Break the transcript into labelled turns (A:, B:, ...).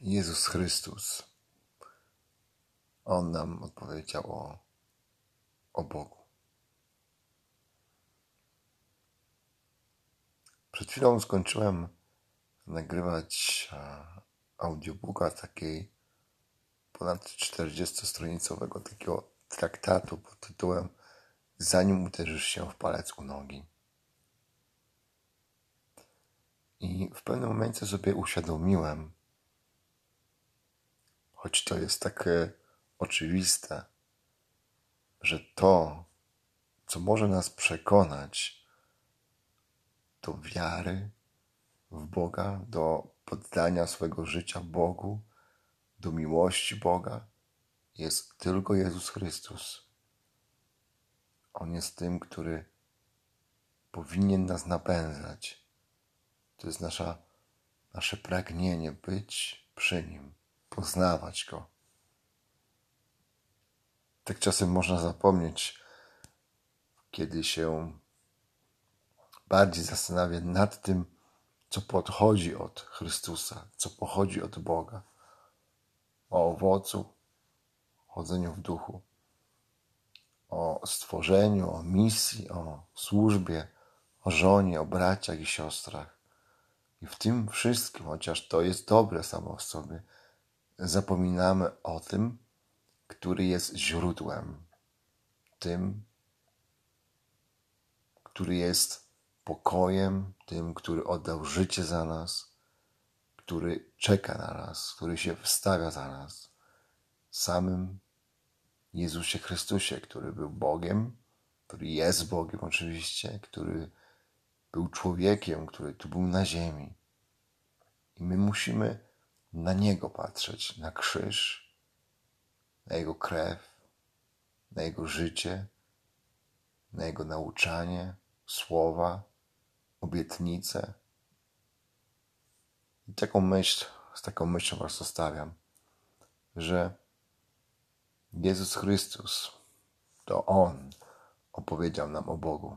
A: Jezus Chrystus. On nam odpowiedział o, o Bogu. Przed chwilą skończyłem nagrywać audiobooka takiej ponad 40-stronicowego takiego traktatu pod tytułem Zanim uderzysz się w palec u nogi. I w pewnym momencie sobie uświadomiłem, choć to jest takie oczywiste, że to, co może nas przekonać do wiary w Boga, do poddania swojego życia Bogu, do miłości Boga, jest tylko Jezus Chrystus. On jest tym, który powinien nas napędzać. To jest nasza, nasze pragnienie być przy Nim, poznawać Go. Tak czasem można zapomnieć, kiedy się bardziej zastanawia nad tym, co podchodzi od Chrystusa, co pochodzi od Boga, o owocu, chodzeniu w duchu, o stworzeniu, o misji, o służbie, o żonie, o braciach i siostrach. I w tym wszystkim, chociaż to jest dobre samo w sobie, zapominamy o tym, który jest źródłem, tym, który jest pokojem, tym, który oddał życie za nas, który czeka na nas, który się wstawia za nas, samym Jezusie Chrystusie, który był Bogiem, który jest Bogiem oczywiście, który był człowiekiem, który tu był na ziemi. I my musimy na Niego patrzeć, na krzyż, na Jego krew, na Jego życie, na Jego nauczanie, słowa, obietnice. I taką myśl, z taką myślą Was zostawiam, że Jezus Chrystus to On opowiedział nam o Bogu.